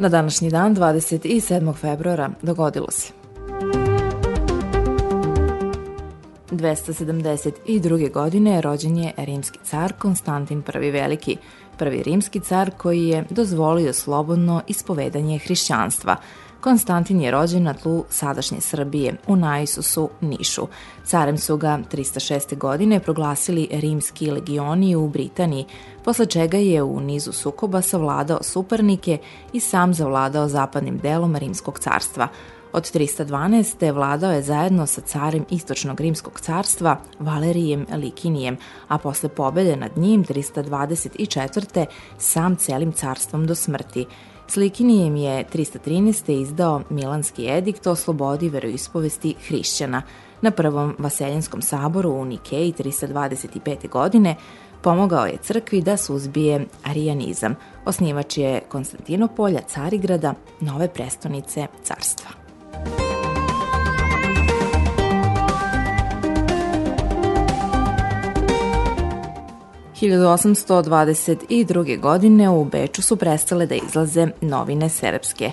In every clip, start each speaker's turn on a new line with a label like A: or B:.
A: Na današnji dan, 27. februara, dogodilo se. 272. godine rođen je rimski car Konstantin I Veliki, prvi rimski car koji je dozvolio slobodno ispovedanje hrišćanstva – Konstantin je rođen na tlu sadašnje Srbije, u Naisusu, Nišu. Carem su ga 306. godine proglasili rimski legioni u Britaniji, posle čega je u nizu sukoba savladao supernike i sam zavladao zapadnim delom Rimskog carstva. Od 312. vladao je zajedno sa carem Istočnog rimskog carstva Valerijem Likinijem, a posle pobede nad njim 324. sam celim carstvom do smrti. Slikinijem je 313. izdao Milanski edikt o slobodi veroispovesti hrišćana. Na prvom Vaseljenskom saboru u Nikeji 325. godine pomogao je crkvi da suzbije arijanizam. Osnivač je Konstantinopolja, Carigrada, nove prestonice carstva. 1822. godine u Beču su prestale da izlaze novine srpske.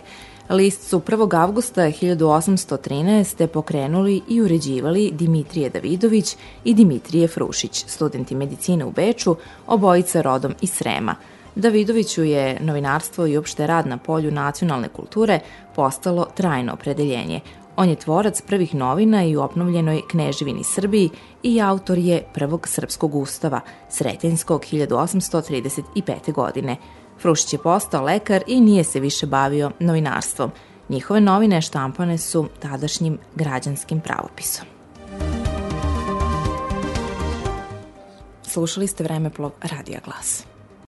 A: List su 1. avgusta 1813. pokrenuli i uređivali Dimitrije Davidović i Dimitrije Frušić, studenti medicine u Beču, obojica rodom iz Srema. Davidoviću je novinarstvo i opšte rad na polju nacionalne kulture postalo trajno opredeljenje. On je tvorac prvih novina i u obnovljenoj Kneževini Srbiji i autor je prvog srpskog ustava, Sretenjskog 1835. godine. Frušić je postao lekar i nije se više bavio novinarstvom. Njihove novine štampane su tadašnjim građanskim pravopisom. Slušali ste Vremeplov Radija Glas.